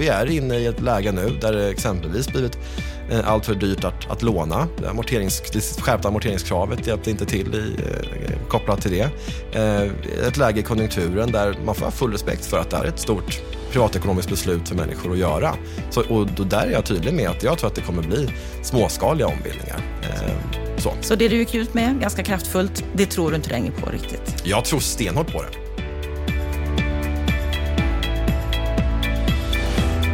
vi är inne i ett läge nu där det exempelvis blivit eh, allt för dyrt att, att låna. Amorterings, det skärpta amorteringskravet hjälpte inte till i, eh, kopplat till det. Eh, ett läge i konjunkturen där man får ha full respekt för att det är ett stort privatekonomiskt beslut för människor att göra. Så, och då där är jag tydlig med att jag tror att det kommer bli småskaliga ombildningar. så. så det du gick ut med ganska kraftfullt, det tror du inte längre på riktigt? Jag tror stenhårt på det.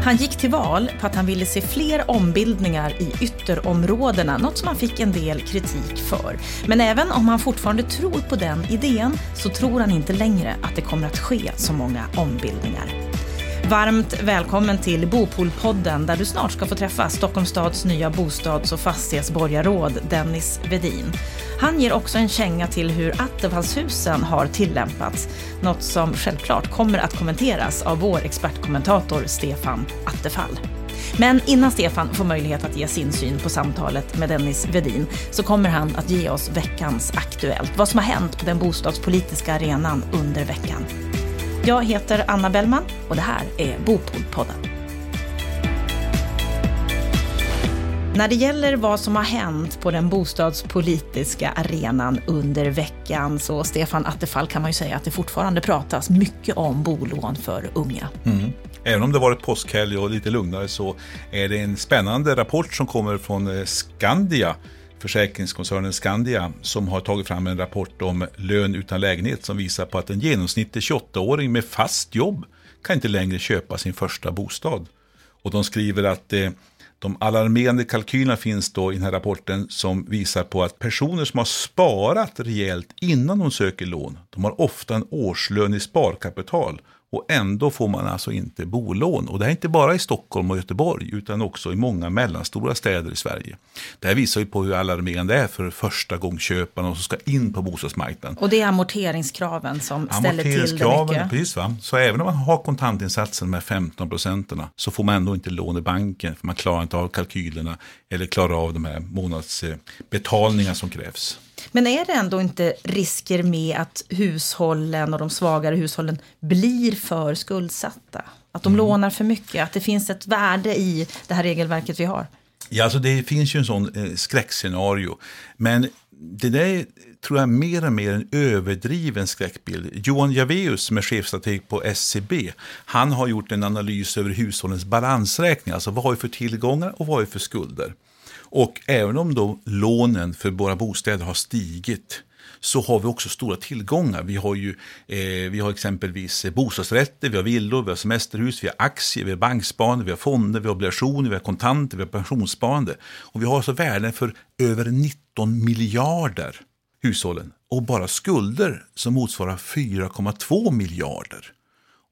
Han gick till val på att han ville se fler ombildningar i ytterområdena, något som han fick en del kritik för. Men även om han fortfarande tror på den idén så tror han inte längre att det kommer att ske så många ombildningar. Varmt välkommen till Bopolpodden där du snart ska få träffa Stockholms stads nya bostads och fastighetsborgarråd Dennis Vedin. Han ger också en känga till hur Attefallshusen har tillämpats, något som självklart kommer att kommenteras av vår expertkommentator Stefan Attefall. Men innan Stefan får möjlighet att ge sin syn på samtalet med Dennis Vedin så kommer han att ge oss veckans Aktuellt, vad som har hänt på den bostadspolitiska arenan under veckan. Jag heter Anna Bellman och det här är Bopolpodden. När det gäller vad som har hänt på den bostadspolitiska arenan under veckan så Stefan Attefall kan man ju säga att det fortfarande pratas mycket om bolån för unga. Mm. Även om det varit påskhelg och lite lugnare så är det en spännande rapport som kommer från eh, Skandia försäkringskoncernen Skandia som har tagit fram en rapport om lön utan lägenhet som visar på att en genomsnittlig 28-åring med fast jobb kan inte längre köpa sin första bostad. Och de skriver att eh, de alarmerande kalkylerna finns då i den här rapporten som visar på att personer som har sparat rejält innan de söker lån, de har ofta en årslön i sparkapital och ändå får man alltså inte bolån. Och det är inte bara i Stockholm och Göteborg utan också i många mellanstora städer i Sverige. Det här visar ju på hur alarmerande det är för första gångköparna som ska in på bostadsmarknaden. Och det är amorteringskraven som ställer till det mycket? Precis, va? Så även om man har kontantinsatsen med 15 procenten så får man ändå inte lån i banken för man klarar inte av kalkylerna eller klarar av de här månadsbetalningarna som krävs. Men är det ändå inte risker med att hushållen och de svagare hushållen blir för skuldsatta? Att de mm. lånar för mycket? Att det finns ett värde i det här regelverket vi har? Ja, alltså det finns ju en sån eh, skräckscenario. Men det där tror jag mer och mer en överdriven skräckbild. Johan Javeus som är chefstrateg på SCB, han har gjort en analys över hushållens balansräkning. Alltså vad har vi för tillgångar och vad har vi för skulder? Och även om då lånen för våra bostäder har stigit så har vi också stora tillgångar. Vi har ju eh, vi har exempelvis bostadsrätter, vi har villor, vi har semesterhus, vi har aktier, vi har banksparande, vi har fonder, vi har obligationer, vi har kontanter, vi har pensionssparande. Och vi har alltså värden för över 19 miljarder hushållen och bara skulder som motsvarar 4,2 miljarder.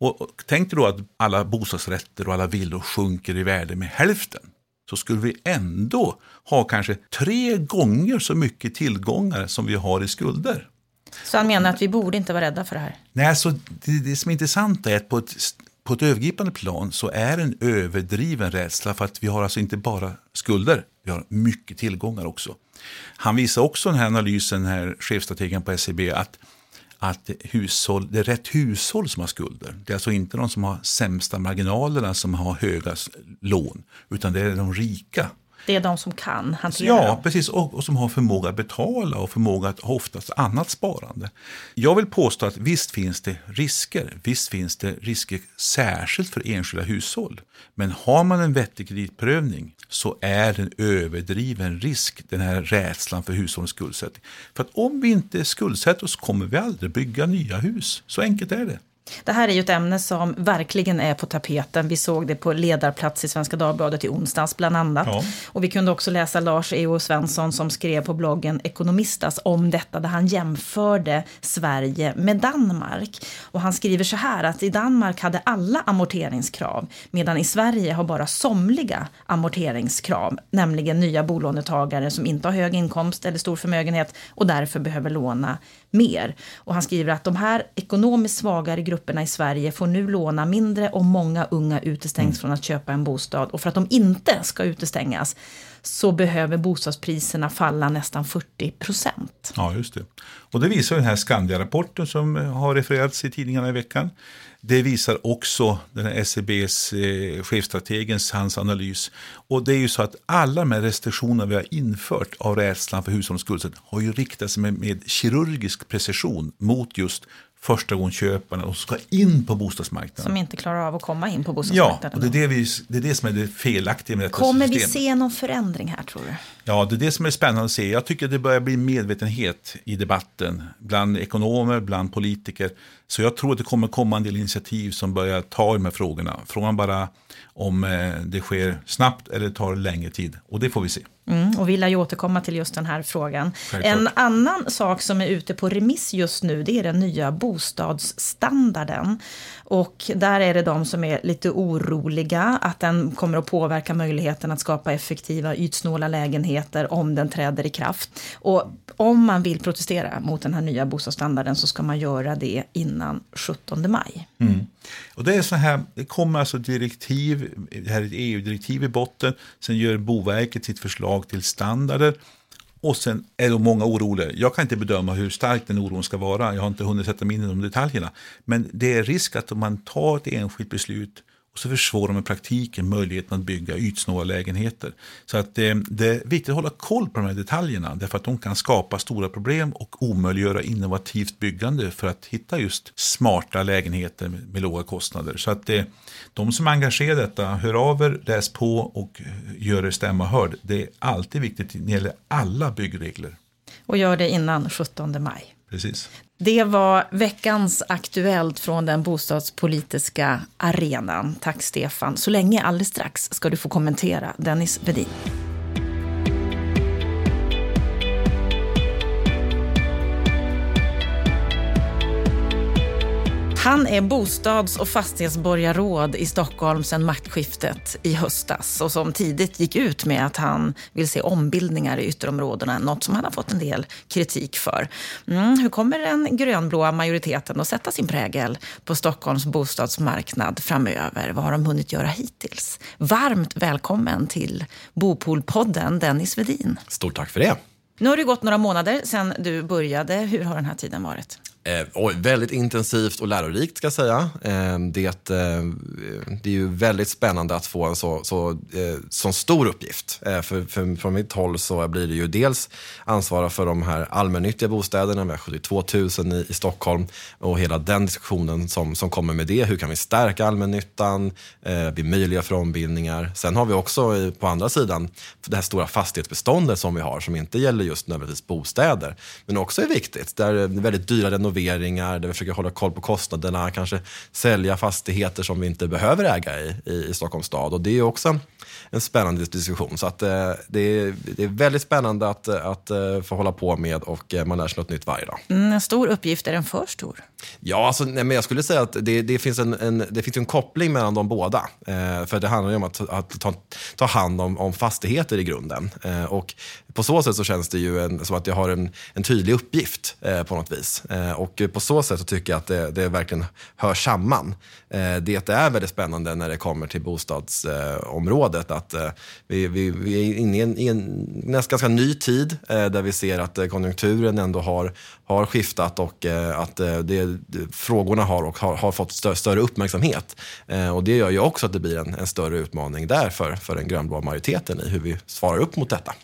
Och, och tänk dig då att alla bostadsrätter och alla villor sjunker i värde med hälften så skulle vi ändå ha kanske tre gånger så mycket tillgångar som vi har i skulder. Så han menar att vi borde inte vara rädda för det här? Nej, alltså, det, det som är intressant är att på ett, på ett övergripande plan så är en överdriven rädsla för att vi har alltså inte bara skulder, vi har mycket tillgångar också. Han visar också den här analysen, den här chefstrategen på SEB, att att hushåll, det är rätt hushåll som har skulder. Det är alltså inte de som har sämsta marginalerna som har höga lån, utan det är de rika. Det är de som kan hantera Ja, dem. precis. Och, och, som har förmåga att betala och förmåga att ha oftast annat sparande. Jag vill påstå att visst finns det risker. Visst finns det risker särskilt för enskilda hushåll. Men har man en vettig kreditprövning så är det en överdriven risk, den här rädslan för hushållens skuldsättning. För att om vi inte skuldsätter oss kommer vi aldrig bygga nya hus. Så enkelt är det. Det här är ju ett ämne som verkligen är på tapeten. Vi såg det på ledarplats i Svenska Dagbladet i onsdags bland annat. Ja. Och vi kunde också läsa Lars E.O. Svensson som skrev på bloggen Ekonomistas om detta där han jämförde Sverige med Danmark. Och han skriver så här att i Danmark hade alla amorteringskrav medan i Sverige har bara somliga amorteringskrav, nämligen nya bolånetagare som inte har hög inkomst eller stor förmögenhet och därför behöver låna mer. Och han skriver att de här ekonomiskt svagare grupperna i Sverige får nu låna mindre och många unga utestängs mm. från att köpa en bostad. Och för att de inte ska utestängas så behöver bostadspriserna falla nästan 40 procent. Ja, just det. Och det visar den här Skandia-rapporten som eh, har refererats i tidningarna i veckan. Det visar också den här SEBs eh, chefstrategens, hans analys. Och det är ju så att alla de här restriktionerna vi har infört av rädslan för hushållens skuldsättning har ju riktat sig med, med kirurgisk precision mot just förstagångsköparna som ska in på bostadsmarknaden. Som inte klarar av att komma in på Ja, bostadsmarknaden. och det är det, vi, det är det som är det felaktiga med detta Kommer vi system. se någon förändring här tror du? Ja, det är det som är spännande att se. Jag tycker det börjar bli medvetenhet i debatten bland ekonomer, bland politiker. Så jag tror att det kommer komma en del initiativ som börjar ta i de här frågorna. Frågan bara om eh, det sker snabbt eller tar längre tid. Och det får vi se. Mm, och vi lär ju återkomma till just den här frågan. Självklart. En annan sak som är ute på remiss just nu det är den nya bostadsstandarden. Och där är det de som är lite oroliga att den kommer att påverka möjligheten att skapa effektiva ytsnåla lägenheter om den träder i kraft. Och om man vill protestera mot den här nya bostadsstandarden så ska man göra det innan 17 maj. Mm. Och det är så här, det kommer alltså direktiv, det här är ett EU-direktiv i botten, sen gör Boverket sitt förslag till standarder och sen är det många oroliga. Jag kan inte bedöma hur stark den oron ska vara, jag har inte hunnit sätta mig in i de detaljerna. Men det är risk att om man tar ett enskilt beslut och så försvårar man i praktiken möjligheten att bygga ytsnåla lägenheter. Så att det, det är viktigt att hålla koll på de här detaljerna därför att de kan skapa stora problem och omöjliggöra innovativt byggande för att hitta just smarta lägenheter med, med låga kostnader. Så att det, de som är engagerade i detta, hör av er, läs på och gör er stämma hörd. Det är alltid viktigt när det gäller alla byggregler. Och gör det innan 17 maj. Precis. Det var veckans Aktuellt från den bostadspolitiska arenan. Tack Stefan. Så länge alldeles strax ska du få kommentera Dennis Vedin. Han är bostads och fastighetsborgarråd i Stockholm sedan maktskiftet i höstas och som tidigt gick ut med att han vill se ombildningar i ytterområdena, något som han har fått en del kritik för. Mm, hur kommer den grönblåa majoriteten att sätta sin prägel på Stockholms bostadsmarknad framöver? Vad har de hunnit göra hittills? Varmt välkommen till Bopolpodden, Dennis Vedin. Stort tack för det. Nu har det gått några månader sedan du började. Hur har den här tiden varit? Eh, oj, väldigt intensivt och lärorikt ska jag säga. Eh, det, eh, det är ju väldigt spännande att få en så, så, eh, så stor uppgift. Eh, för, för, från mitt håll så blir det ju dels ansvara för de här allmännyttiga bostäderna, vi har 72 000 i, i Stockholm och hela den diskussionen som, som kommer med det. Hur kan vi stärka allmännyttan, eh, bli möjliga för ombildningar. Sen har vi också i, på andra sidan det här stora fastighetsbeståndet som vi har som inte gäller just nödvändigtvis bostäder, men också är viktigt. Där det är väldigt dyra renoveringar, där vi försöker hålla koll på kostnaderna, kanske sälja fastigheter som vi inte behöver äga i, i, i Stockholms stad. Och det är också en, en spännande diskussion. Så att, eh, det, är, det är väldigt spännande att, att eh, få hålla på med och eh, man lär sig något nytt varje dag. Mm, en stor uppgift, är den för stor? Ja, alltså, nej, men jag skulle säga att det, det, finns en, en, det finns en koppling mellan de båda. Eh, för det handlar ju om att, att ta, ta hand om, om fastigheter i grunden. Eh, och på så sätt så känns det ju en, som att jag har en, en tydlig uppgift eh, på något vis. Eh, och på så sätt så tycker jag att det, det verkligen hör samman. Eh, det är väldigt spännande när det kommer till bostadsområdet. att eh, vi, vi, vi är inne i en, i en ganska ny tid eh, där vi ser att eh, konjunkturen ändå har, har skiftat och eh, att eh, det, frågorna har, och har, har fått stö, större uppmärksamhet. Eh, och det gör ju också att det blir en, en större utmaning där för, för den grönblåa majoriteten i hur vi svarar upp mot detta.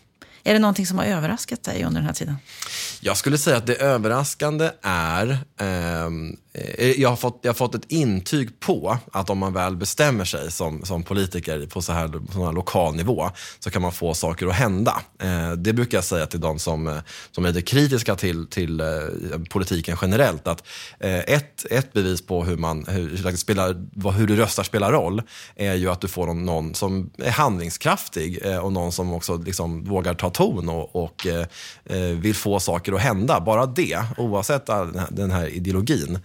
Är det någonting som har överraskat dig under den här tiden? Jag skulle säga att det överraskande är, eh, Eh, eh, jag, har fått, jag har fått ett intyg på att om man väl bestämmer sig som, som politiker på så här, på så här lokal nivå så kan man få saker att hända. Eh, det brukar jag säga till de som, eh, som är kritiska till, till eh, politiken generellt. Att, eh, ett, ett bevis på hur, man, hur, hur, spelar, vad- hur du röstar spelar roll är ju att du får någon, någon som är handlingskraftig eh, och någon som också liksom vågar ta ton och, och eh, vill få saker att hända. Bara det, oavsett all den här, den här ideologin,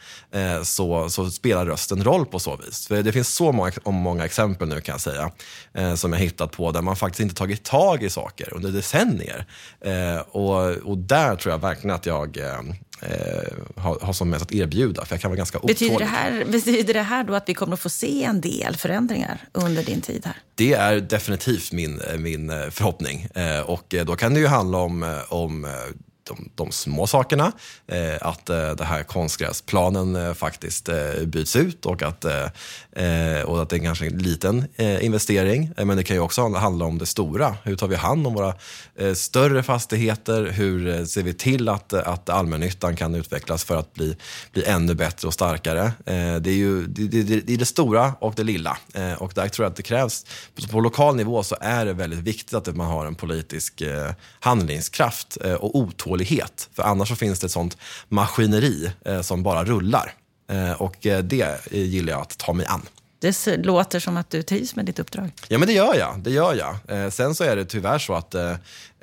så, så spelar rösten roll på så vis. För det finns så många, många exempel nu kan jag säga, eh, som jag hittat på där man faktiskt inte tagit tag i saker under decennier. Eh, och, och där tror jag verkligen att jag, eh, eh, ha, ha som mest att erbjuda. För jag kan vara ganska otålig. Betyder det, här, betyder det här då att vi kommer att få se en del förändringar under din tid här? Det är definitivt min, min eh, förhoppning. Eh, och då kan det ju handla om, om de, de små sakerna. Eh, att eh, det här konstgräsplanen eh, faktiskt eh, byts ut och att, eh, eh och att det är kanske en liten eh, investering. Eh, men det kan ju också handla om det stora. Hur tar vi hand om våra större fastigheter? Hur ser vi till att, att allmännyttan kan utvecklas för att bli, bli ännu bättre och starkare? det, är ju det, det, det, är det stora och det lilla. och där tror jag att det krävs, på lokal nivå så är det väldigt viktigt att man har en politisk handlingskraft och otålighet uthållighet. För annars så finns det ett sånt maskineri eh, som bara rullar. Eh, och eh, det gillar jag att ta mig an. Det låter som att du trivs med ditt uppdrag. Ja, men det gör jag. Det gör jag. Eh, sen så är det tyvärr så att eh,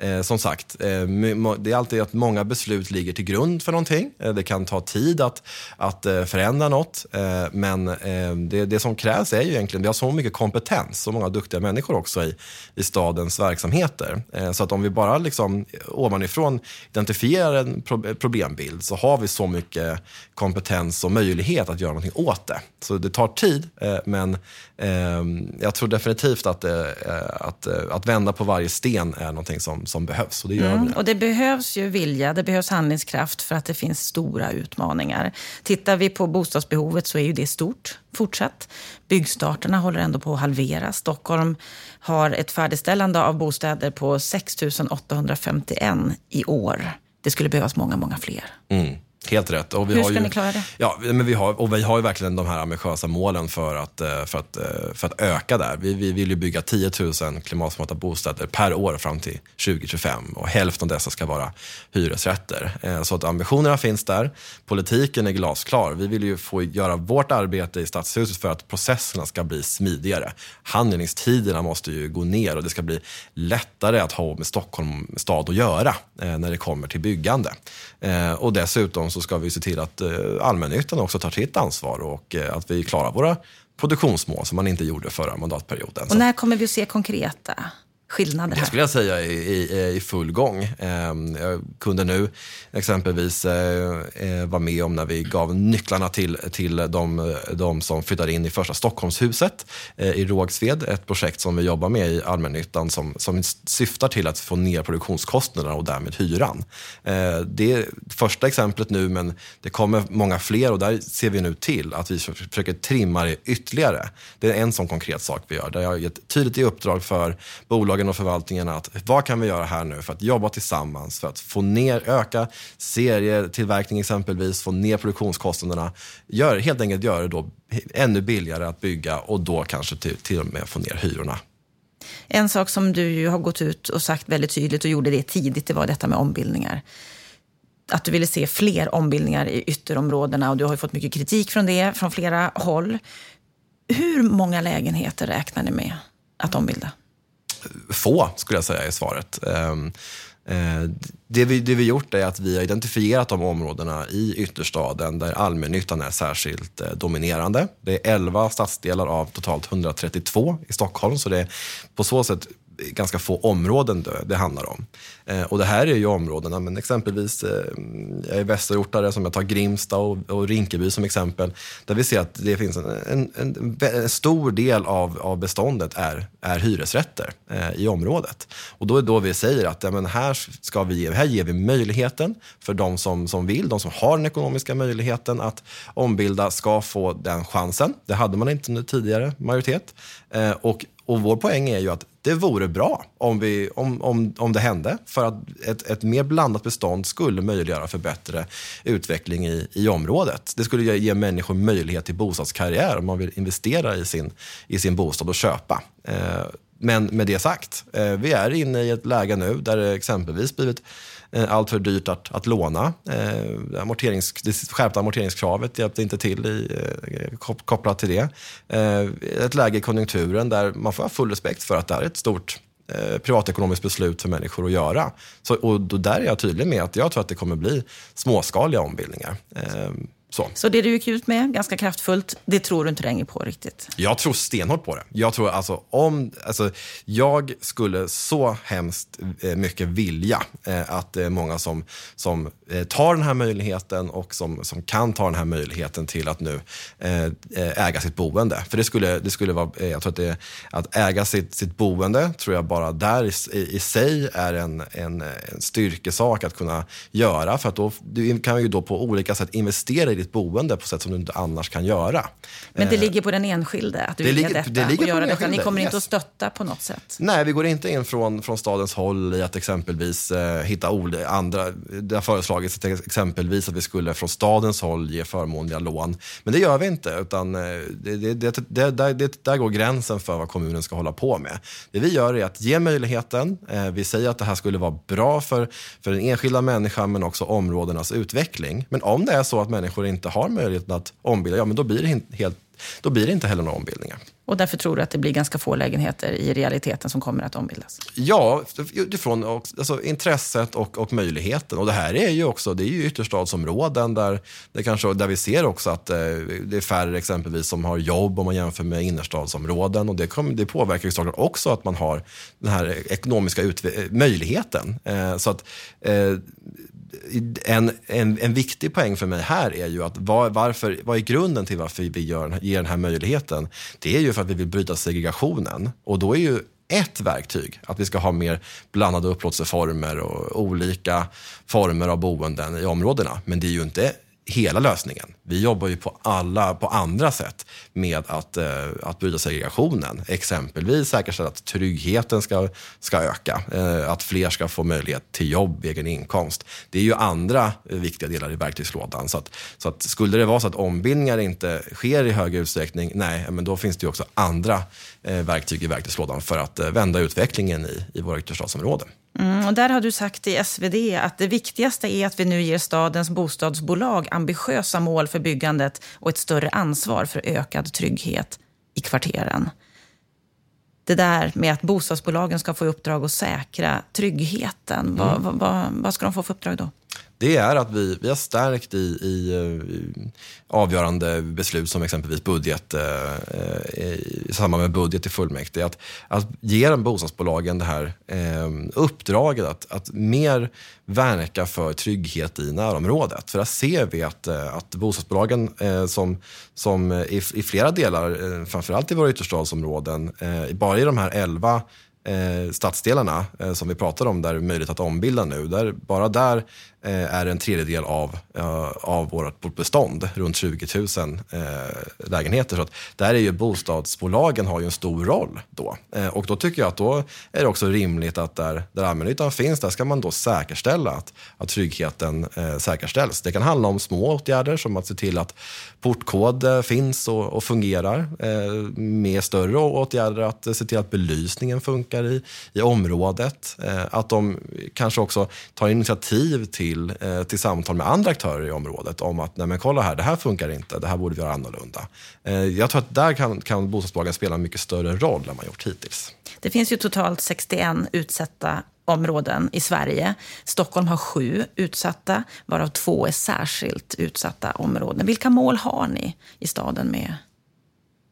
Eh, som sagt, eh, det är alltid att många beslut ligger till grund för någonting. Eh, det kan ta tid att, att eh, förändra något. Eh, men eh, det, det som krävs är ju egentligen, vi har så mycket kompetens, så många duktiga människor också i, i stadens verksamheter. Eh, så att om vi bara liksom ovanifrån identifierar en pro problembild så har vi så mycket kompetens och möjlighet att göra någonting åt det. Så det tar tid, eh, men eh, jag tror definitivt att, att, att vända på varje sten är någonting som som behövs. Och det gör mm, Och det behövs ju vilja, det behövs handlingskraft för att det finns stora utmaningar. Tittar vi på bostadsbehovet så är ju det stort fortsatt. Byggstarterna håller ändå på att halveras. Stockholm har ett färdigställande av bostäder på 6 851 i år. Det skulle behövas många, många fler. Mm. Helt rätt. Och vi Hur har ska ju, ni klara det? Ja, men vi har, och vi har ju verkligen de här ambitiösa målen för att, eh, för att, eh, för att öka där. Vi, vi vill ju bygga 10 000 klimatsmarta bostäder per år fram till 2025 och hälften av dessa ska vara hyresrätter. Eh, så att ambitionerna finns där. Politiken är glasklar. Vi vill ju få göra vårt arbete i Stadshuset för att processerna ska bli smidigare. Handläggningstiderna måste ju gå ner och det ska bli lättare att ha med Stockholm stad att göra när det kommer till byggande. Och dessutom så ska vi se till att eh, allmännyttan också tar sitt ansvar och eh, att vi klarar våra produktionsmål som man inte gjorde förra mandatperioden. Och när kommer vi att se konkreta skillnader här? Det skulle jag säga är i, i, full gång. Ehm, jag kunde nu exempelvis eh, eh, vara med om när vi gav nycklarna till, till de, de som flyttade in i första Stockholmshuset eh, i Rågsved. Ett projekt som vi jobbar med i allmännyttan som, som syftar till att få ner produktionskostnaderna och därmed hyran. Det är första exemplet nu men det kommer många fler och där ser vi nu till att vi försöker trimma det ytterligare. Det är en sån konkret sak vi gör där jag har gett tydligt i uppdrag för bolagen bolagen och förvaltningen att vad kan vi göra här nu för att jobba tillsammans för att få ner, öka serietillverkning exempelvis, få ner produktionskostnaderna. Gör, helt enkelt göra det då ännu billigare att bygga och då kanske till, till och med få ner hyrorna. En sak som du ju har gått ut och sagt väldigt tydligt och gjorde det tidigt, det var detta med ombildningar. Att du ville se fler ombildningar i ytterområdena och du har ju fått mycket kritik från det från flera håll. Hur många lägenheter räknar ni med att ombilda? Få, skulle jag säga är svaret. Ehm, eh, det vi, det vi gjort är att vi har identifierat de områdena i ytterstaden där allmännyttan är särskilt eh, dominerande. Det är 11 stadsdelar av totalt 132 i Stockholm, så det är på så sätt ganska få områden det handlar om. Eh, och det här är ju områdena, men exempelvis eh, jag är västerortare som jag tar Grimsta och, och, Rinkeby som exempel, där vi ser att det finns en, en, en, en stor del av, av beståndet är, är hyresrätter eh, i området. Och då är då vi säger att ja, men här, ska vi, här ger vi möjligheten för de som, som vill, de som har den ekonomiska möjligheten att ombilda ska få den chansen. Det hade man inte under tidigare majoritet. Eh, och och vår poäng är ju att det vore bra om, vi, om, om, om det hände. För att ett, ett mer blandat bestånd skulle möjliggöra för bättre utveckling i, i området. Det skulle ge, människor möjlighet till bostadskarriär om man vill investera i sin, i sin bostad och köpa. Eh, men med det sagt, eh, vi är inne i ett läge nu där det exempelvis blivit Eh, allt för dyrt att, att låna. Eh, amorterings, det skärpta amorteringskravet hjälpte inte till i, eh, kopplat till det. Eh, ett läge i konjunkturen där man får ha full respekt för att det är ett stort eh, privatekonomiskt beslut för människor att göra. Så, och då där är jag tydlig med att jag tror att det kommer bli småskaliga ombildningar. Eh, så. Så det du gick ut med ganska kraftfullt, det tror du inte längre på riktigt? Jag tror stenhårt på det. Jag tror alltså om, alltså, jag skulle så hemskt eh, mycket vilja eh, att eh, många som, som tar den här möjligheten och som, som kan ta den här möjligheten till att nu äga sitt boende. För det skulle, det skulle vara, jag tror att, det, att äga sitt, sitt boende tror jag bara där i, i, i sig är en, en, en styrkesak att kunna göra. För att då, du kan ju då på olika sätt investera i ditt boende på sätt som du inte annars kan göra. Men det ligger på den enskilde att det vilja ligger- detta det ligger och den detta. Ni kommer inte yes. att stötta på något sätt? Nej, vi går inte in från, från stadens håll i att exempelvis eh, hitta andra. Det har föreslagits att exempelvis att vi skulle från stadens håll ge förmånliga lån. Men det gör vi inte, utan eh, det, det, det, det, där, det, där går gränsen för vad kommunen ska hålla på med. Det vi gör är att ge möjligheten. Eh, vi säger att det här skulle vara bra för, för den enskilda människan men också områdenas utveckling. Men om det är så att människor inte har möjligheten att ombilda, ja men då blir det, helt, då blir det inte heller några ombildningar. Och därför tror du att det blir ganska få lägenheter i realiteten som kommer att ombildas? Ja, utifrån alltså, intresset och, och möjligheten. Och det här är ju också, det är ju ytterstadsområden där, det kanske, där vi ser också att eh, det är färre exempelvis som har jobb om man jämför med innerstadsområden. Och det, kommer, det påverkar ju såklart också att man har den här ekonomiska möjligheten. Eh, så att eh, en, en, en viktig poäng för mig här är ju att var, varför, vad är grunden till varför vi gör, ger den här möjligheten? Det är ju för att vi vill bryta segregationen. Och då är ju ett verktyg att vi ska ha mer blandade upplåtelseformer och olika former av boenden i områdena. Men det är ju inte hela lösningen. Vi jobbar ju på, alla, på andra sätt med att, eh, att bryta segregationen. Exempelvis säkerställa att tryggheten ska, ska öka, eh, att fler ska få möjlighet till jobb, egen inkomst. Det är ju andra eh, viktiga delar i verktygslådan. Så, att, så att skulle det vara så att ombildningar inte sker i hög utsträckning, nej, men då finns det ju också andra eh, verktyg i verktygslådan för att eh, vända utvecklingen i, i våra ytterstadsområden. Mm, och där har du sagt i SvD att det viktigaste är att vi nu ger stadens bostadsbolag ambitiösa mål för byggandet och ett större ansvar för ökad trygghet i kvarteren. Det där med att bostadsbolagen ska få i uppdrag att säkra tryggheten, vad, vad, vad, vad ska de få för uppdrag då? Det är att vi, vi har stärkt i, i, i avgörande beslut som exempelvis budget, eh, eh, i samband med budget i fullmäktige. Att, att ge den bostadsbolagen det här eh, uppdraget att, att mer verka för trygghet i närområdet. För där ser vi att, eh, att bostadsbolagen eh, som, som i, i flera delar, eh, framförallt i våra ytterstadsområden, eh, bara i de här elva eh, stadsdelarna eh, som vi pratar om, där det är möjligt att ombilda nu. Där, bara där eh, är en tredjedel av, eh, av vårt bestånd, runt 20 000 eh, lägenheter. Så att där är ju bostadsbolagen har ju en stor roll då. Eh, och då tycker jag att då är det också rimligt att där, där allmännyttan finns, där ska man då säkerställa att, att tryggheten säkerställs. Det kan handla om små åtgärder som att se till att portkod finns och, och fungerar. Med större åtgärder att se till att belysningen funkar i, i området. Eh, att de kanske också tar initiativ till, eh, till samtal med andra aktörer i området om att nej men kolla här, det här funkar inte, det här borde vi göra annorlunda. Eh, jag tror att där kan, kan bostadsbolagen spela en mycket större roll än man gjort hittills. Det finns ju totalt 61 utsatta områden i Sverige. Stockholm har sju utsatta, varav två är särskilt utsatta områden. Vilka mål har ni i staden med,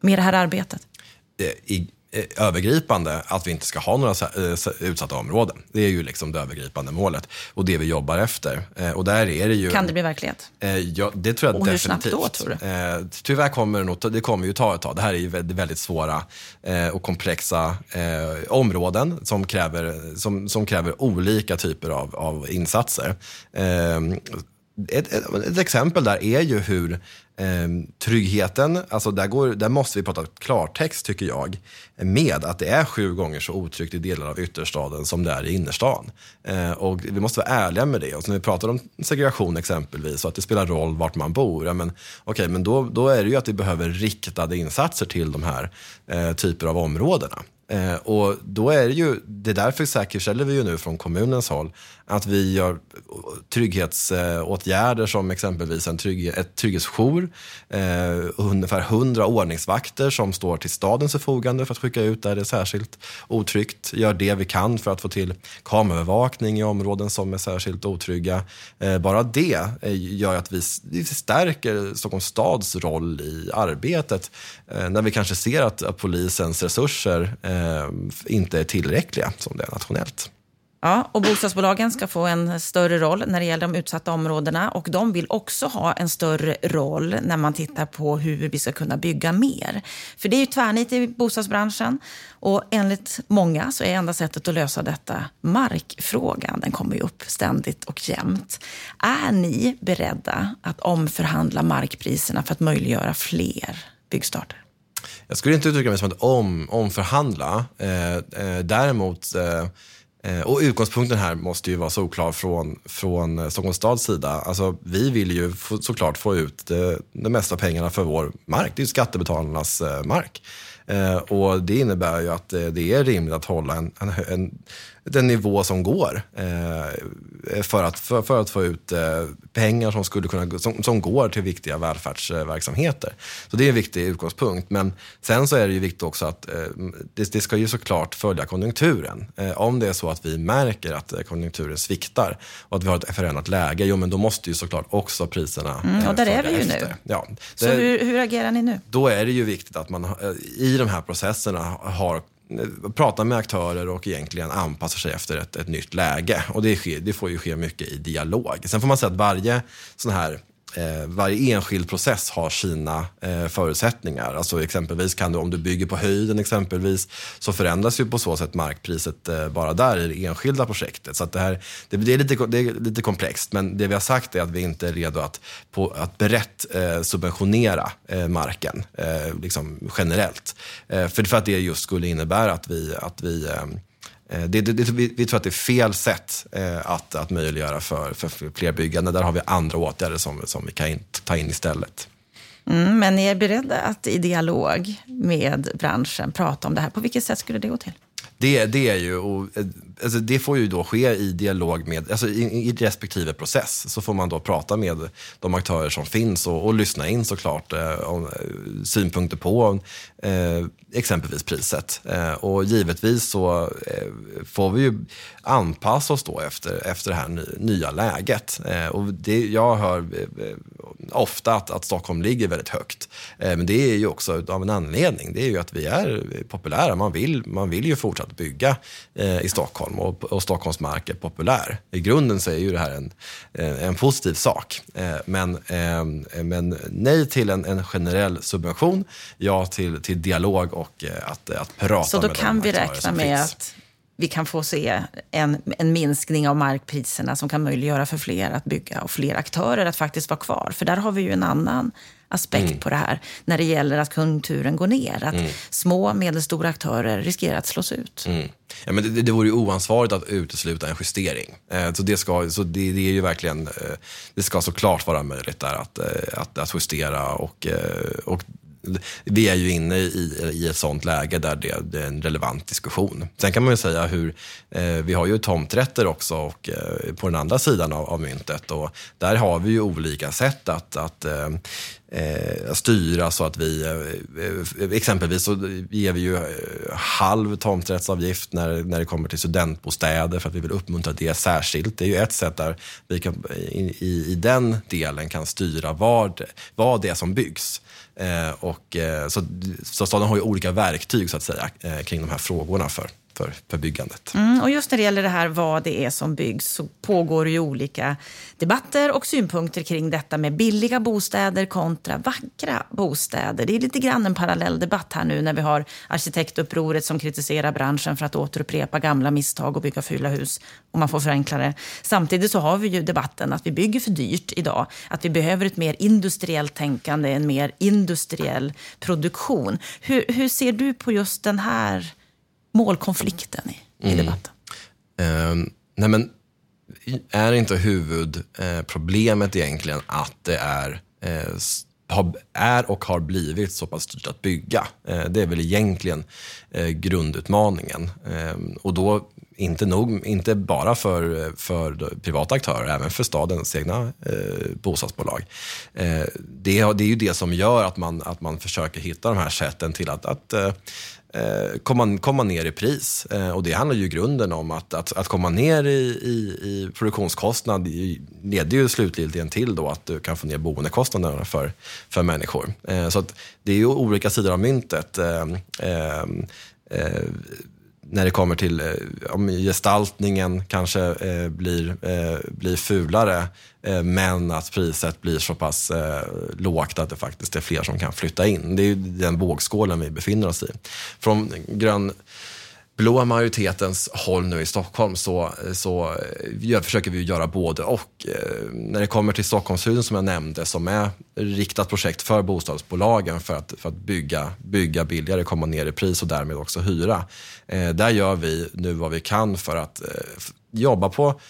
med det här arbetet? I, övergripande att vi inte ska ha några eh, utsatta områden. Det är ju liksom det övergripande målet och det vi jobbar efter. Eh, och där är det ju... Kan det bli verklighet? Eh, ja, det tror jag Och hur definitivt. snabbt då, tror du? Eh, tyvärr kommer det, nog, det kommer ju ta ett tag. Det här är ju väldigt, svåra eh, och komplexa eh, områden som kräver, som, som kräver olika typer av, av insatser. Eh, ett, ett, ett exempel där är ju hur eh, Ehm, tryggheten, alltså där, går, där måste vi prata klartext tycker jag, med att det är sju gånger så otryggt i delar av ytterstaden som det är i innerstan. Eh, och vi måste vara ärliga med det. Och så när vi pratar om segregation exempelvis, och att det spelar roll vart man bor, ja, men, okay, men då, då är det ju att vi behöver riktade insatser till de här eh, typer av områdena. Eh, och då är det ju, det är därför säkerställer vi ju nu från kommunens håll att vi gör trygghetsåtgärder som exempelvis en trygg, ett trygghetsjour, eh, ungefär 100 ordningsvakter som står till stadens förfogande för att skicka ut där det är särskilt otryggt. Gör det vi kan för att få till kameraövervakning i områden som är särskilt otrygga. Eh, bara det eh, gör att vi, vi stärker Stockholms stads roll i arbetet eh, när vi kanske ser att, att polisens resurser eh, inte är tillräckliga som det är nationellt. Ja, och bostadsbolagen ska få en större roll när det gäller de utsatta områdena och de vill också ha en större roll när man tittar på hur vi ska kunna bygga mer. För det är ju tvärnit i bostadsbranschen och enligt många så är enda sättet att lösa detta markfrågan. Den kommer ju upp ständigt och jämt. Är ni beredda att omförhandla markpriserna för att möjliggöra fler byggstarter? Jag skulle inte uttrycka mig som att om, omförhandla. Eh, eh, däremot eh, Eh, och utgångspunkten här måste ju vara solklar från, från eh, Stockholms stads sida. Alltså, vi vill ju få, såklart få ut det, det mesta pengarna för vår mark. Det är ju skattebetalarnas mark. Och det innebär ju att det är rimligt att hålla en, en, en den nivå som går eh, för, att, för, för, att få ut eh, pengar som, skulle kunna, som, som går till viktiga välfärdsverksamheter. Så det är en viktig utgångspunkt. Men sen så är det ju viktigt också att eh, det, det, ska ju såklart följa konjunkturen. Eh, om det är så att vi märker att eh, konjunkturen sviktar och att vi har ett förändrat läge, jo men då måste ju såklart också priserna mm, Och där är vi ju efter. nu. Ja, det, så hur, hur agerar ni nu? Då är det ju viktigt att man i de här processerna har pratar med aktörer och egentligen anpassar sig efter ett, ett nytt läge. Och det, sker, det får ju ske mycket i dialog. Sen får man säga att varje sån här eh, varje enskild process har sina eh, förutsättningar. Alltså exempelvis kan du, om du bygger på höjden exempelvis, så förändras ju på så sätt markpriset eh, bara där i det enskilda projektet. Så det, här, det, det, är lite, det är lite komplext, men det vi har sagt är att vi inte är redo att, på, att brett eh, subventionera eh, marken eh, liksom generellt. Eh, för, för att det just skulle innebära att vi, att vi Eh, det, det, det, vi, tror att det är fel sätt eh, att, att möjliggöra för, för fler byggande. Där har vi andra åtgärder som, som vi kan in, ta in istället. Mm, men ni är beredda att i dialog med branschen prata om det här. På vilket sätt skulle det gå till? Det, det, är ju, och, alltså det får ju då ske i dialog med, alltså i, i respektive process. Så får man då prata med de aktörer som finns och, och lyssna in såklart eh, om, eh, synpunkter på eh, exempelvis priset. Eh, och givetvis så eh, får vi ju anpassa oss då efter, efter det här nya läget. Eh, och det, jag hör ofta att, att Stockholm ligger väldigt högt. men det är ju också av en anledning. Det är ju att vi är populära. Man vill, man vill ju fortsatt bygga i Stockholm och, och Stockholms mark är populär. I grunden så är ju det här en, en positiv sak. men, men nej till en, en generell subvention, ja till, till dialog och eh, att, att prata Så då med kan vi räkna med finns. att vi kan få se en, en minskning av markpriserna som kan möjliggöra för fler att bygga och fler aktörer att faktiskt vara kvar. För där har vi ju en annan aspekt mm. på det här när det gäller att konjunkturen går ner. Att mm. små och medelstora aktörer riskerar att slås ut. Mm. Ja, men det, det vore ju oansvarigt att utesluta en justering. Eh, så det, ska, så det, det, är ju verkligen, eh, det ska såklart vara möjligt där att, eh, att, att justera och, eh, och vi är ju inne i, i ett sånt läge där det, det, är en relevant diskussion. Sen kan man ju säga hur, eh, vi har ju tomträtter också och, eh, på den andra sidan av, av myntet och där har vi ju olika sätt att, att eh, eh styra så att vi, eh, eh, exempelvis så ger vi ju halv tomträttsavgift när, när det kommer till studentbostäder för att vi vill uppmuntra det särskilt. Det är ju ett sätt där vi kan, i, i, i den delen kan styra vad, vad det är som byggs. Eh, och, eh, så, så staden har ju olika verktyg så att säga, eh, kring de här frågorna för för, för byggandet. Mm, och just när det gäller det här vad det är som byggs så pågår ju olika debatter och synpunkter kring detta med billiga bostäder kontra vackra bostäder. Det är lite grann en parallell debatt här nu när vi har arkitektupproret som kritiserar branschen för att återupprepa gamla misstag och bygga fula hus om man får förenkla det. Samtidigt så har vi ju debatten att vi bygger för dyrt idag. Att vi behöver ett mer industriellt tänkande, en mer industriell produktion. Hur, hur ser du på just den här målkonflikten i, i mm. debatten? Uh, nej men, är inte huvudproblemet egentligen att det är har, är och har blivit så pass dyrt att bygga. Eh, det är väl egentligen eh, grundutmaningen. Eh, och då inte, nog, inte bara för, för privata aktörer, även för stadens egna eh, bostadsbolag. Eh, det, det är ju det som gör att man, att man försöker hitta de här sätten till att, att eh, eh, Eh, komma, komma ner i pris. Eh, och det handlar ju i grunden om att, att, att komma ner i, i, i produktionskostnad leder ju slutligen till då att du kan få ner boendekostnaderna för, för människor. Eh, så det är ju olika sidor av myntet. När det kommer till eh, om gestaltningen kanske eh, blir, eh, blir fulare eh, men att priset blir så pass eh, lågt att det faktiskt är fler som kan flytta in. Det är ju den vågskålen vi befinner oss i. Från grön blåa majoritetens håll nu i Stockholm så, så eh, gör, försöker vi göra både och. Eh, när det kommer till Stockholmshusen som jag nämnde som är riktat projekt för bostadsbolagen för att, för att bygga, bygga billigare, komma ner i pris och därmed också hyra. Eh, där gör vi nu vad vi kan för att jobba på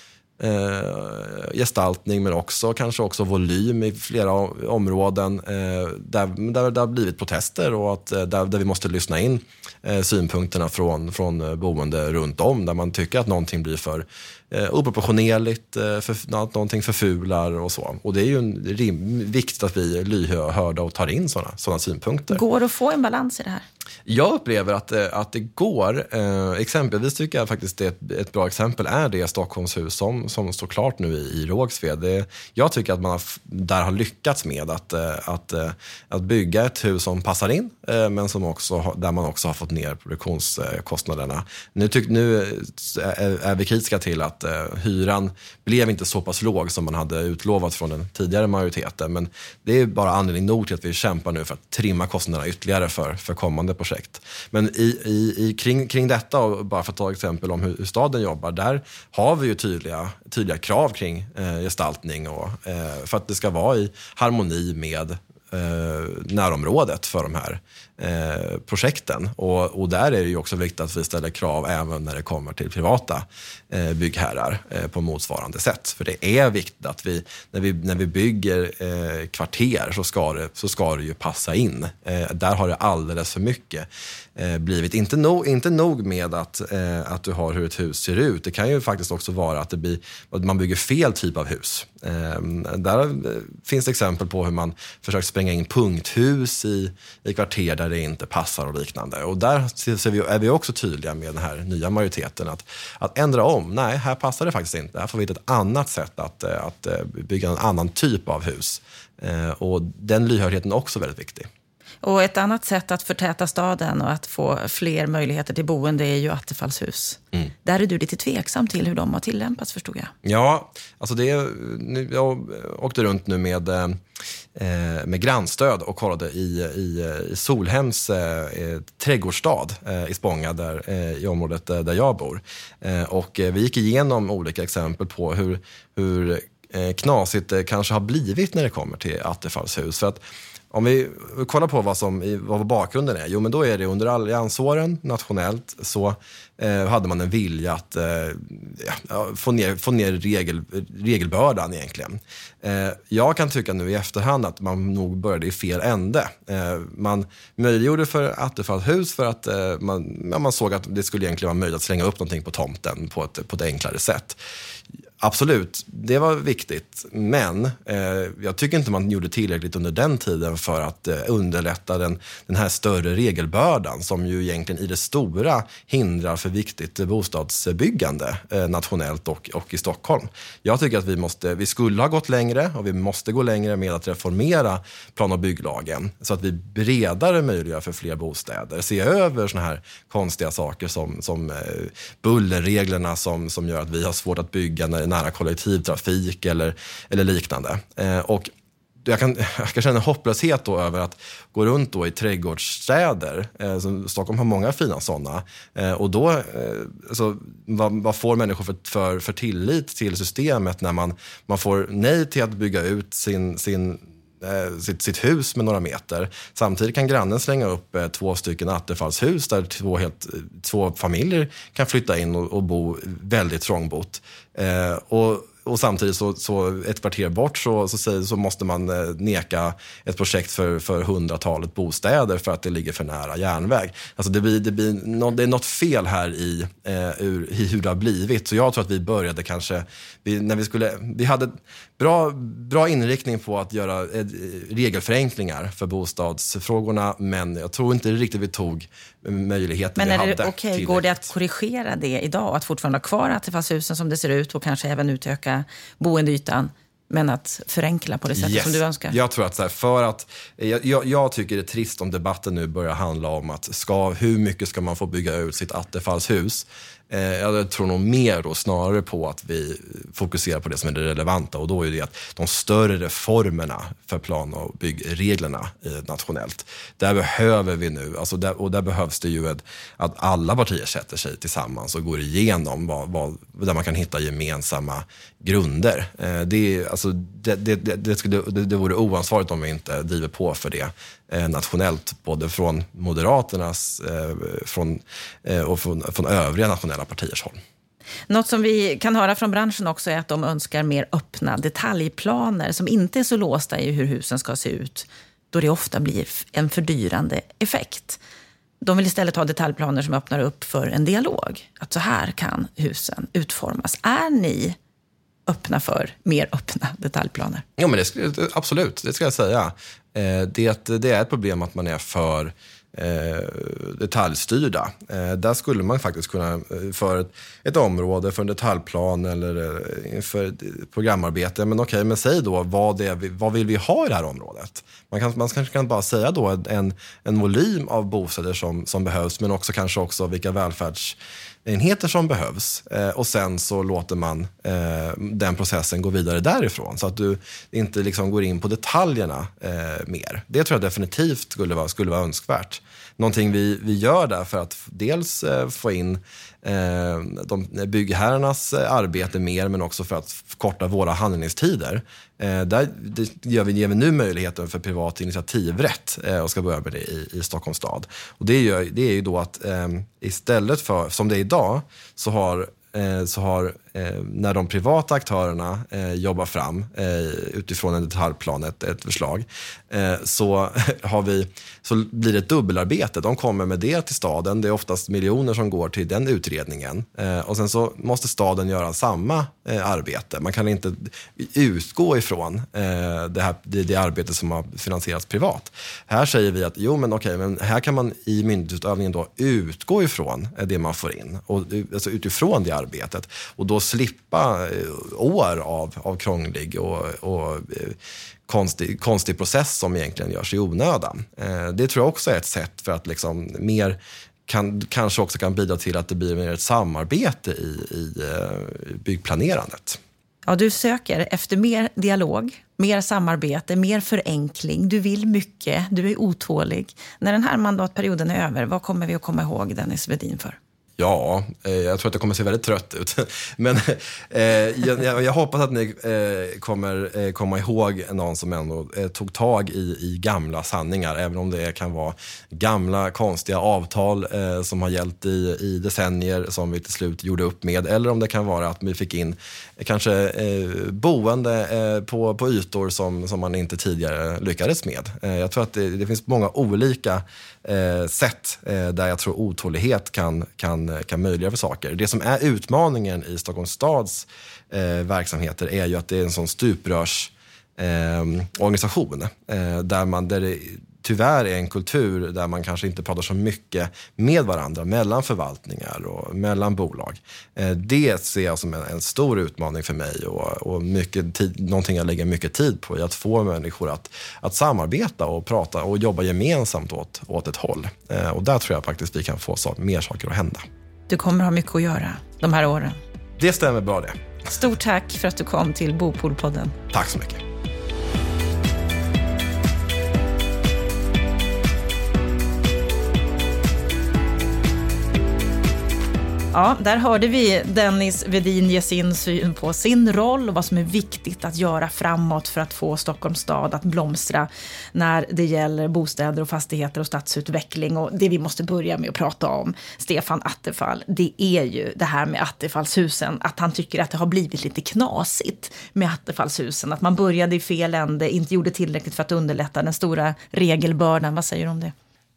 eh, gestaltning men också kanske också volym i flera områden eh, där, där det har blivit protester och att, eh, där, där vi måste lyssna in eh, synpunkterna från, från eh, boende runt om där man tycker att någonting blir för eh, oproportionerligt, eh, för, någonting förfular och så. Och det är ju en rim, viktigt att vi är lyhörda och tar in sådana såna synpunkter. Går det att få en balans i det här? Jag upplever att, eh, att det går. Eh, exempelvis tycker jag faktiskt ett, ett bra exempel är det Stockholmshus som, som står klart nu i, i Rågsved. Det, jag tycker att man har, där har lyckats med att, eh, att, att bygga ett hus som passar in, men som också, där man också har fått ner produktionskostnaderna. Nu, tyck, nu är, vi kritiska till att hyran blev inte så pass låg som man hade utlovat från den tidigare majoriteten. Men det är bara anledning nog till att vi kämpar nu för att trimma kostnaderna ytterligare för, för kommande projekt. Men i, i, i, kring, kring detta, och bara för att ta exempel om hur, hur staden jobbar, där har vi ju tydliga, tydliga krav kring eh, gestaltning och, eh, för att det ska vara i harmoni med Eh, närområdet för de här eh, projekten. Och, och, där är det ju också viktigt att vi ställer krav även när det kommer till privata eh, byggherrar eh, på motsvarande sätt. För det är viktigt att vi, när vi, när vi bygger eh, kvarter så ska, det, så ska det ju passa in. Eh, där har det alldeles för mycket eh, blivit. Inte, no, inte nog med att, eh, att du har hur ett hus ser ut. Det kan ju faktiskt också vara att, det blir, att man bygger fel typ av hus. Eh, där eh, finns det exempel på hur man försökt spränga in punkthus i, i kvarter där det inte passar och liknande. Och där ser vi, är vi också tydliga med den här nya majoriteten att, att ändra om. Nej, här passar det faktiskt inte. Här får vi hitta ett annat sätt att, eh, att eh, bygga en annan typ av hus. Eh, och den lyhördheten är också väldigt viktig. Och ett annat sätt att förtäta staden och att få fler möjligheter till boende är ju attefallshus. Mm. Där är du lite tveksam till hur de har tillämpats förstod jag. Ja, alltså det, jag åkte runt nu med, eh, med grannstöd och kollade i, i, i Solhems eh, trädgårdsstad eh, i Spånga, där, eh, i området där jag bor. Och vi gick igenom olika exempel på hur, hur Eh, knasigt det kanske har blivit när det kommer till attefallshus. För att om vi kollar på vad, som, vad bakgrunden är, jo men då är det under alliansåren nationellt så eh, hade man en vilja att eh, ja, få ner, få ner regel, regelbördan egentligen. Eh, jag kan tycka nu i efterhand att man nog började i fel ände. Eh, man möjliggjorde för Attefallshus för att eh, man, ja, man såg att det skulle egentligen vara möjligt att slänga upp någonting på tomten på ett, på ett enklare sätt. Absolut, det var viktigt. Men eh, jag tycker inte man gjorde tillräckligt under den tiden för att eh, underlätta den, den här större regelbördan som ju egentligen i det stora hindrar för viktigt bostadsbyggande eh, nationellt och, och i Stockholm. Jag tycker att vi, måste, vi skulle ha gått längre och vi måste gå längre med att reformera plan och bygglagen så att vi bredare möjliggör för fler bostäder. Se över såna här konstiga saker som, som eh, bullerreglerna som, som gör att vi har svårt att bygga när nära kollektivtrafik eller, eller liknande. Eh, och jag kan, jag kan känna hopplöshet då över att gå runt då i trädgårdsstäder. Eh, Stockholm har många fina sådana. Eh, och då, eh, alltså, vad, vad, får människor för, för, för tillit till systemet när man, man får nej till att bygga ut sin, sin Eh, sitt, sitt hus med några meter. Samtidigt kan grannen slänga upp eh, två stycken attefallshus där två, helt, två familjer kan flytta in och, och bo väldigt trångbott. Eh, och och samtidigt så, så ett kvarter bort så, så, så måste man eh, neka ett projekt för, för hundratalet bostäder för att det ligger för nära järnväg. Alltså det, blir, det, blir no, det är något fel här i, eh, ur, i hur det har blivit. Så jag tror att vi började kanske, vi, när vi skulle, vi hade bra, bra inriktning på att göra eh, regelförenklingar för bostadsfrågorna, men jag tror inte riktigt vi tog möjligheter men vi är hade. det, okay, går det att korrigera det idag? Att fortfarande ha kvar attefallshusen som det ser ut och kanske även utöka boendeytan? men att förenkla på det sättet yes. som du önskar? Jag tror att så här, för att, jag, jag, jag, tycker det är trist om debatten nu börjar handla om att ska, hur mycket ska man få bygga ut sitt attefallshus? Eh, jag tror nog mer då snarare på att vi fokuserar på det som är det relevanta och då är det att de större reformerna för plan och byggreglerna nationellt, där behöver vi nu, alltså där, och där behövs det ju ett, att alla partier sätter sig tillsammans och går igenom vad, vad, där man kan hitta gemensamma grunder. Eh, det, alltså, det, det, det, skulle, det, det vore oansvarigt om vi inte driver på för det Eh, nationellt, både från Moderaternas eh, från, eh, och från, från övriga nationella partiers håll. Något som vi kan höra från branschen också är att de önskar mer öppna detaljplaner som inte är så låsta i hur husen ska se ut, då det ofta blir en fördyrande effekt. De vill istället ha detaljplaner som öppnar upp för en dialog. Att så här kan husen utformas. Är ni öppna för mer öppna detaljplaner? Ja, men det, absolut, det ska jag säga. Eh, det, det är ett problem att man är för eh, detaljstyrda. Eh, där skulle man faktiskt kunna, för ett, ett område, för en detaljplan eller för ett programarbete, men okej, men säg då vad, det vi, vad vill vi ha i det här området? Man, kan, man kanske kan bara säga då en, en volym av bostäder som, som behövs, men också kanske också vilka välfärds enheter som behövs eh, och sen så låter man eh, den processen gå vidare därifrån så att du inte liksom går in på detaljerna eh, mer. Det tror jag definitivt skulle vara, skulle vara önskvärt. Någonting vi, vi gör där för att dels eh, få in eh, de, byggherrarnas eh, arbete mer men också för att korta våra handläggningstider. Eh, där gör vi, ger vi nu möjligheten för privat initiativrätt eh, och ska börja med det i, i Stockholms stad. Och det, gör, det är ju då att eh, istället för, som det är idag, så har Eh, så har, eh, när de privata aktörerna eh, jobbar fram utifrån en detaljplan, ett, ett förslag, så, har vi, så blir det ett dubbelarbete. De kommer med det till staden. Det är oftast miljoner som går till den utredningen. Och sen så måste staden göra samma arbete. Man kan inte utgå ifrån det, här, det, det arbete som har finansierats privat. Här säger vi att jo, men okej, men här kan man i myndighetsutövningen då utgå ifrån det man får in. Och, alltså utifrån det arbetet och då slippa eh, år av, av krånglig och, och eh, konstig, konstig process som egentligen görs i onödan. Eh, det tror jag också är ett sätt för att liksom mer kan, kanske också kan bidra till att det blir mer ett samarbete i, i byggplanerandet. Ja, du söker efter mer dialog, mer samarbete, mer förenkling. Du vill mycket, du är otålig. När den här mandatperioden är över, vad kommer vi att komma ihåg Dennis Vedin för? Ja, eh, jag tror att det kommer se väldigt trött ut. Men eh, jag, jag, hoppas att ni eh, kommer eh, komma ihåg någon som ändå eh, tog tag i, i gamla sanningar. Även om det kan vara gamla konstiga avtal eh, som har gällt i, i decennier som vi till slut gjorde upp med. Eller om det kan vara att vi fick in eh, kanske eh, boende på, på ytor som, som man inte tidigare lyckades med. jag tror att det, det finns många olika eh, sätt eh, där jag tror otålighet kan, kan, Eh, kan möjliggöra för saker. Det som är utmaningen i Stockholms stads eh, verksamheter är ju att det är en sån stuprörsorganisation eh, eh, där, man, där det tyvärr är en kultur där man kanske inte pratar så mycket med varandra, mellan förvaltningar och mellan bolag. Eh, det ser jag som en, en stor utmaning för mig och, och mycket tid, någonting jag lägger mycket tid på i att få människor att, att samarbeta och prata och jobba gemensamt åt, åt ett håll. Eh, och där tror jag faktiskt vi kan få så, mer saker att hända. Du kommer ha mycket att göra de här åren. Det stämmer bra det. Stort tack för att du kom till Bopolpodden. Tack så mycket. Ja, där hörde vi Dennis Vedin ge sin syn på sin roll och vad som är viktigt att göra framåt för att få Stockholms stad att blomstra när det gäller bostäder och fastigheter och stadsutveckling. Och det vi måste börja med att prata om, Stefan Attefall, det är ju det här med Attefallshusen. Att han tycker att det har blivit lite knasigt med Attefallshusen. Att man började i fel ände, inte gjorde tillräckligt för att underlätta den stora regelbördan. Vad säger du om det?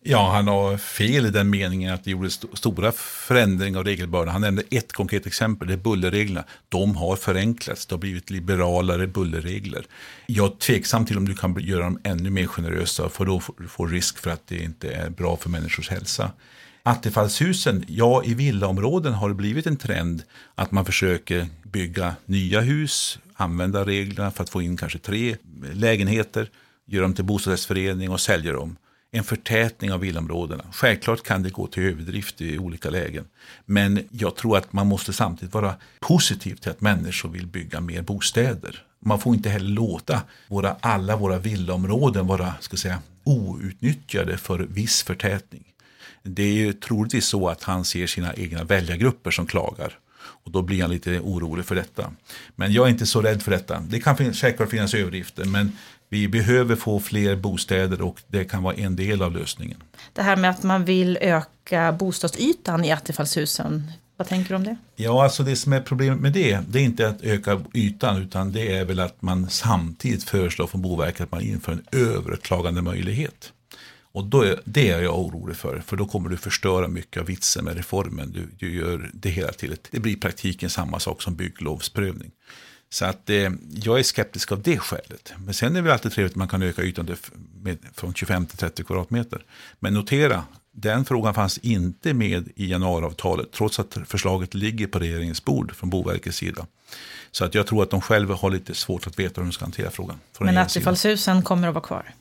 Ja, han har fel i den meningen att det gjordes st stora förändringar av regelbördan. Han nämnde ett konkret exempel, det är bullerreglerna. De har förenklats, det har blivit liberalare bullerregler. Jag är tveksam till om du kan göra dem ännu mer generösa, för då får du risk för att det inte är bra för människors hälsa. Attefallshusen, ja i villaområden har det blivit en trend att man försöker bygga nya hus, använda reglerna för att få in kanske tre lägenheter, göra dem till bostadsrättsförening och sälja dem en förtätning av villaområdena. Självklart kan det gå till överdrift i olika lägen. Men jag tror att man måste samtidigt vara positiv till att människor vill bygga mer bostäder. Man får inte heller låta våra, alla våra villaområden vara ska säga, outnyttjade för viss förtätning. Det är ju troligtvis så att han ser sina egna väljargrupper som klagar. Och då blir han lite orolig för detta. Men jag är inte så rädd för detta. Det kan säkert finnas överdrifter, men vi behöver få fler bostäder och det kan vara en del av lösningen. Det här med att man vill öka bostadsytan i attefallshusen, vad tänker du om det? Ja, alltså det som är problemet med det, det är inte att öka ytan utan det är väl att man samtidigt föreslår från Boverket att man inför en överklagande möjlighet. Och då är, det är jag orolig för, för då kommer du förstöra mycket av vitsen med reformen. Du, du gör det hela till ett, det blir i praktiken samma sak som bygglovsprövning. Så att eh, jag är skeptisk av det skälet. Men sen är det alltid trevligt att man kan öka ytan med, från 25 till 30 kvadratmeter. Men notera, den frågan fanns inte med i januariavtalet, trots att förslaget ligger på regeringens bord från Boverkets sida. Så att jag tror att de själva har lite svårt att veta hur de ska hantera frågan. Men Attefallshusen kommer att vara kvar?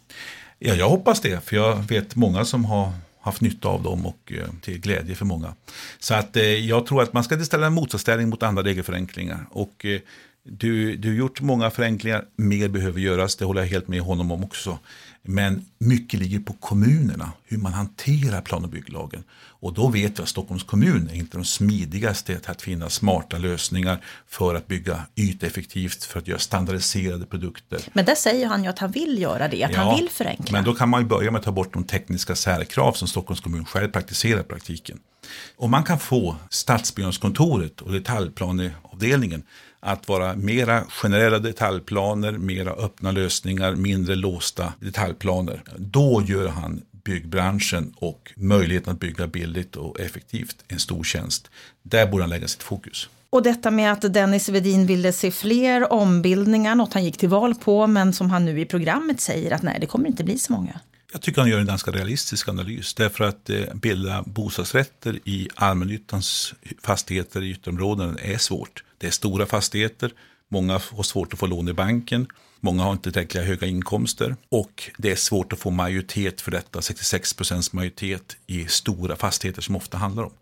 Ja, jag hoppas det, för jag vet många som har haft nytta av dem och eh, till glädje för många. Så att eh, jag tror att man ska ställa en motsatsställning mot andra regelförenklingar. Och eh, du, du har gjort många förenklingar, mer behöver göras, det håller jag helt med honom om också. Men mycket ligger på kommunerna, hur man hanterar plan och bygglagen. Och då vet vi att Stockholms kommun är inte de smidigaste att finna smarta lösningar för att bygga yteffektivt, för att göra standardiserade produkter. Men där säger han ju att han vill göra det, att ja, han vill förenkla. Men då kan man ju börja med att ta bort de tekniska särkrav som Stockholms kommun själv praktiserar i praktiken. Om man kan få stadsbyggnadskontoret och detaljplaneavdelningen att vara mera generella detaljplaner, mera öppna lösningar, mindre låsta detaljplaner. Då gör han byggbranschen och möjligheten att bygga billigt och effektivt en stor tjänst. Där borde han lägga sitt fokus. Och detta med att Dennis Vedin ville se fler ombildningar, något han gick till val på, men som han nu i programmet säger att nej, det kommer inte bli så många. Jag tycker han gör en ganska realistisk analys. Därför att eh, bilda bostadsrätter i allmännyttans fastigheter i ytterområden är svårt. Det är stora fastigheter, många har svårt att få lån i banken, många har inte tillräckligt höga inkomster och det är svårt att få majoritet för detta, 66 procents majoritet i stora fastigheter som ofta handlar om.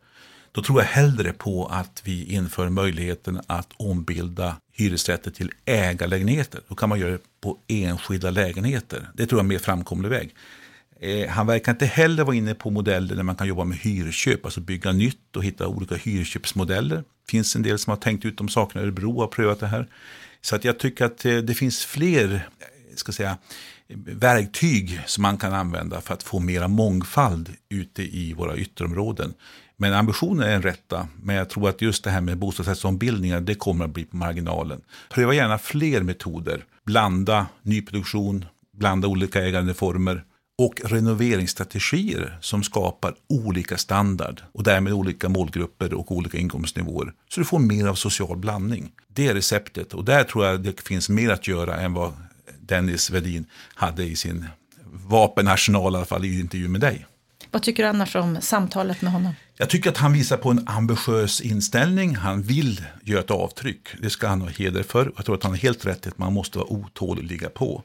Då tror jag hellre på att vi inför möjligheten att ombilda hyresrätter till ägarlägenheter. Då kan man göra det på enskilda lägenheter. Det tror jag är en mer framkomlig väg. Eh, han verkar inte heller vara inne på modeller där man kan jobba med hyrköp, alltså bygga nytt och hitta olika hyrköpsmodeller. Det finns en del som har tänkt ut de sakerna, Örebro har prövat det här. Så att jag tycker att eh, det finns fler eh, ska säga, verktyg som man kan använda för att få mera mångfald ute i våra ytterområden. Men ambitionen är den rätta, men jag tror att just det här med bostadsrättsombildningar, det kommer att bli på marginalen. Pröva gärna fler metoder, blanda nyproduktion, blanda olika ägandeformer och renoveringsstrategier som skapar olika standard och därmed olika målgrupper och olika inkomstnivåer. Så du får mer av social blandning. Det är receptet och där tror jag det finns mer att göra än vad Dennis Vedin hade i sin vapenarsenal, i alla fall i intervju med dig. Vad tycker du annars om samtalet med honom? Jag tycker att han visar på en ambitiös inställning. Han vill göra ett avtryck. Det ska han ha heder för. Jag tror att han har helt rätt i att man måste vara otålig och ligga på.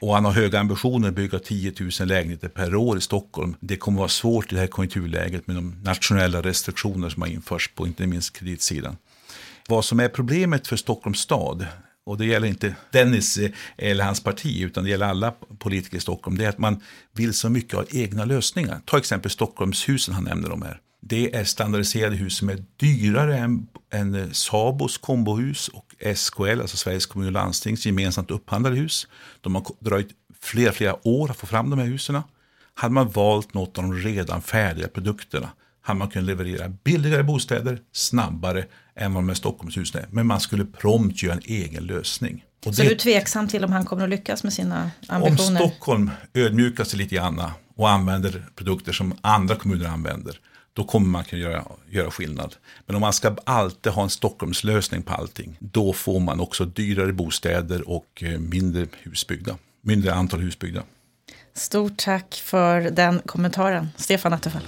Och han har höga ambitioner att bygga 10 000 lägenheter per år i Stockholm. Det kommer vara svårt i det här konjunkturläget med de nationella restriktioner som har införts på inte minst kreditsidan. Vad som är problemet för Stockholms stad och det gäller inte Dennis eh, eller hans parti, utan det gäller alla politiker i Stockholm, det är att man vill så mycket ha egna lösningar. Ta exempel Stockholmshusen han nämner de här. Det är standardiserade hus som är dyrare än, än Sabos kombohus och SKL, alltså Sveriges kommun och landstings gemensamt upphandlade hus. De har dröjt flera, flera år att få fram de här husen. Hade man valt något av de redan färdiga produkterna hade man kunnat leverera billigare bostäder snabbare än vad de här Stockholmshusen är. Men man skulle prompt göra en egen lösning. Och så det, du är tveksam till om han kommer att lyckas med sina ambitioner? Om Stockholm ödmjukar sig lite grann och använder produkter som andra kommuner använder, då kommer man kunna göra, göra skillnad. Men om man ska alltid ha en Stockholmslösning på allting, då får man också dyrare bostäder och eh, mindre husbyggda, mindre antal husbyggda. Stort tack för den kommentaren, Stefan Attefall.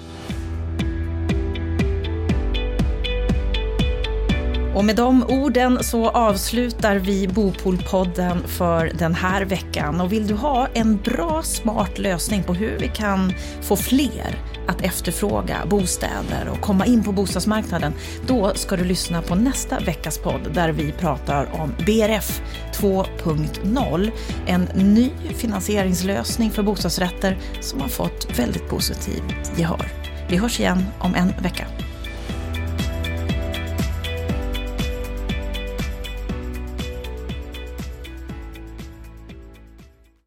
Och med de orden så avslutar vi Bopolpodden för den här veckan. Och vill du ha en bra, smart lösning på hur vi kan få fler att efterfråga bostäder och komma in på bostadsmarknaden, då ska du lyssna på nästa veckas podd där vi pratar om BRF 2.0. En ny finansieringslösning för bostadsrätter som har fått väldigt positivt gehör. Vi hörs igen om en vecka.